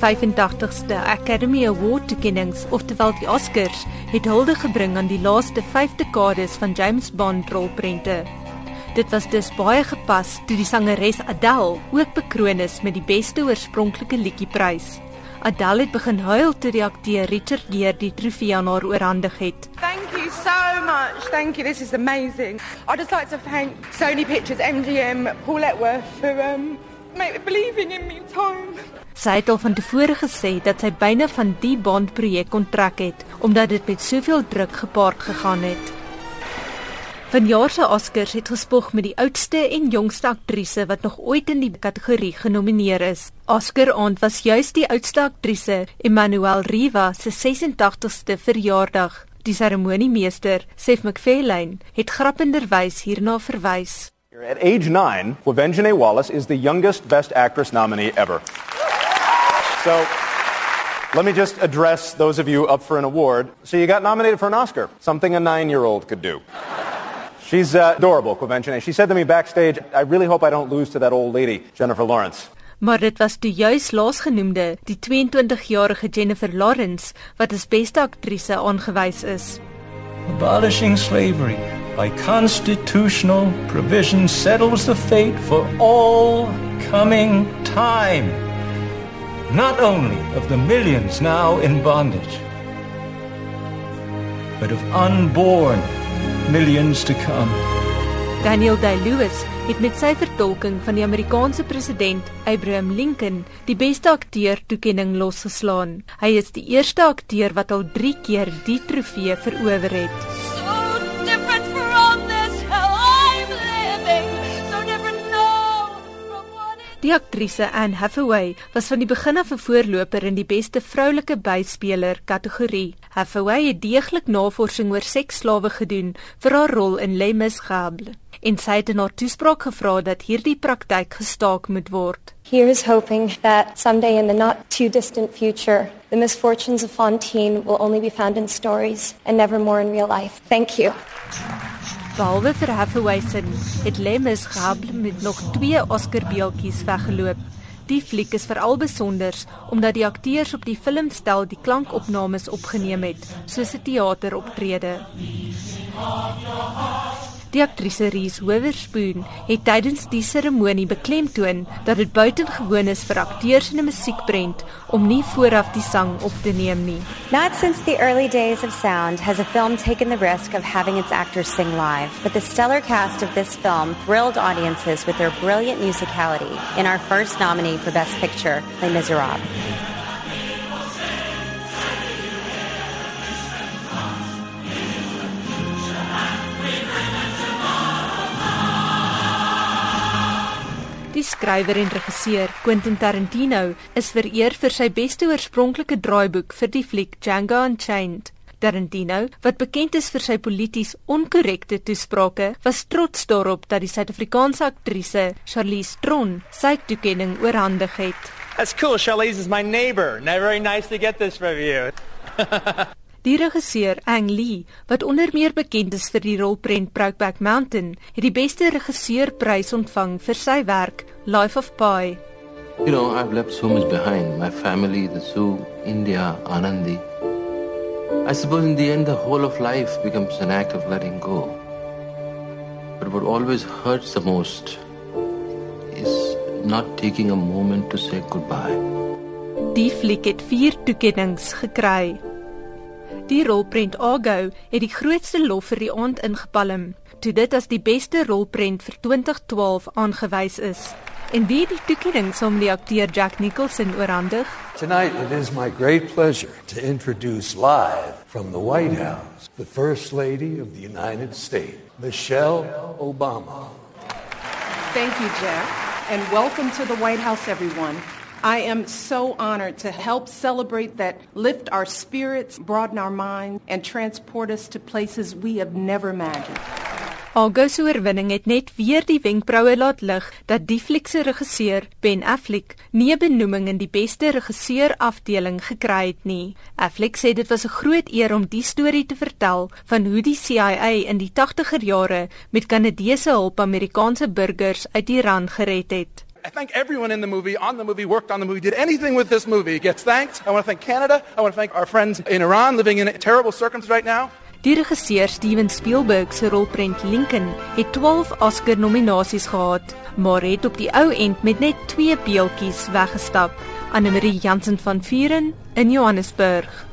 85ste Academy Award toekennings, oftewel die Oscars, het hulde gebring aan die laaste 5 dekades van James Bond rolprente. Dit was dus baie gepas toe die sangeres Adele ook bekroon is met die beste oorspronklike liedjieprys. Adele het begin huil toe die akteur Richard Gere die trofee aan haar oorhandig het. Thank you so much. Thank you. This is amazing. I'd just like to thank Sony Pictures, MGM, Paul Etworth for um believing in me time. Sy het al van tevore gesê dat sy byna van die Bond projek kontrak het omdat dit met soveel druk gepaard gegaan het. Vanjaar se Oscars het gespog met die oudste en jongste aktrise wat nog ooit in die kategorie genomineer is. Oscar aand was juis die oudste aktrise, Emmanuel Riva, se 86ste verjaardag. Die seremoniemeester, Seth MacFarlane, het grappenderwys hierna verwys. At age 9, Quvenzhané Wallace is the youngest Best Actress nominee ever. So, let me just address those of you up for an award. So you got nominated for an Oscar, something a 9-year-old could do. She's uh, adorable, Quivenchine. She said to me backstage, I really hope I don't lose to that old lady, Jennifer Lawrence. Maar dit was toe juis laasgenoemde, die 22-jarige Jennifer Lawrence, wat as beste aktrise aangewys is. Abolishing slavery by constitutional provision settles the fate for all coming time. Not only of the millions now in bondage, but of unborn millions to come. Daniel Day-Lewis het met sy vertolking van die Amerikaanse president Abraham Lincoln die beste akteur toekenning losgeslaan. Hy is die eerste akteur wat al 3 keer die trofee verower het. Die aktrise Anne Hathaway was van die begin af 'n voorloper in die beste vroulike byspeler kategorie. Hathaway het deeglik navorsing oor seksslawe gedoen vir haar rol in Les Miserables en sy het haar toespraak gevra dat hierdie praktyk gestaak moet word. Here's hoping that someday in the not too distant future, the misfortunes of Fontaine will only be found in stories and never more in real life. Thank you. Behalwe vir Hathaway het Lemes gehad met nog twee Oscar-beeltjies weggeloop. Die fliek is veral besonder omdat die akteurs op die filmstel die klankopnames opgeneem het, soos 'n teateroptrede. Die aktrise Reese Witherspoon het tydens die seremonie beklemtoon dat dit buitengewoon is vir akteurs in 'n musiekprent om nie vooraf die sang op te neem nie. Not since the early days of sound has a film taken the risk of having its actors sing live, but the stellar cast of this film thrilled audiences with their brilliant musicality in our first nominee for Best Picture, Les Miserables. Skrywer en regisseur Quentin Tarantino is vereer vir sy beste oorspronklike draaiboek vir die fliek Django Unchained. Tarantino, wat bekend is vir sy polities onkorrekte toesprake, was trots daarop dat die Suid-Afrikaanse aktrise Charlize Theron sy toekenning oorhandig het. That's cool. Charlize is my neighbor. Very nice to get this from you. Die regisseur Ang Lee, wat onder meer bekend is vir die rolprent Brokeback Mountain, het die beste regisseurprys ontvang vir sy werk Life of Pi. You know, I've left so much behind. My family, the zoo, India, Anandi. I suppose in the end the whole of life becomes an act of letting go. But what always hurts the most is not taking a moment to say goodbye. Die fliek het 4 toekenninge gekry. Die rolprent Argo het die grootste lof vir die aand ingepalm, toe dit as die beste rolprent vir 2012 aangewys is. En wie die toekenning saam die akteur Jack Nicholson oorhandig? Tonight it is my great pleasure to introduce live from the White House the First Lady of the United States, Michelle Obama. Thank you, Jack, and welcome to the White House everyone. I am so honored to help celebrate that lift our spirits, broaden our minds, and transport us to places we have never imagined. August oorwinning het net weer die wenkbroue laat lig dat die fliek se regisseur Ben Affleck nie 'n benoeming in die beste regisseur afdeling gekry het nie. Affleck sê dit was 'n groot eer om die storie te vertel van hoe die CIA in die 80er jare met Kanadese hulp Amerikaanse burgers uit Iran gered het. I thank everyone in the movie, on the movie, worked on the movie, did anything with this movie gets thanked. I want to thank Canada. I want to thank our friends in Iran living in terrible circumstances right now. Die regisseur Steven Spielberg se rolprent Lincoln het 12 Oscar-nominasies gehad, maar het op die ou end met net 2 beeltjies weggestap. Anne Marie Jansen van Vuren in Johannesburg.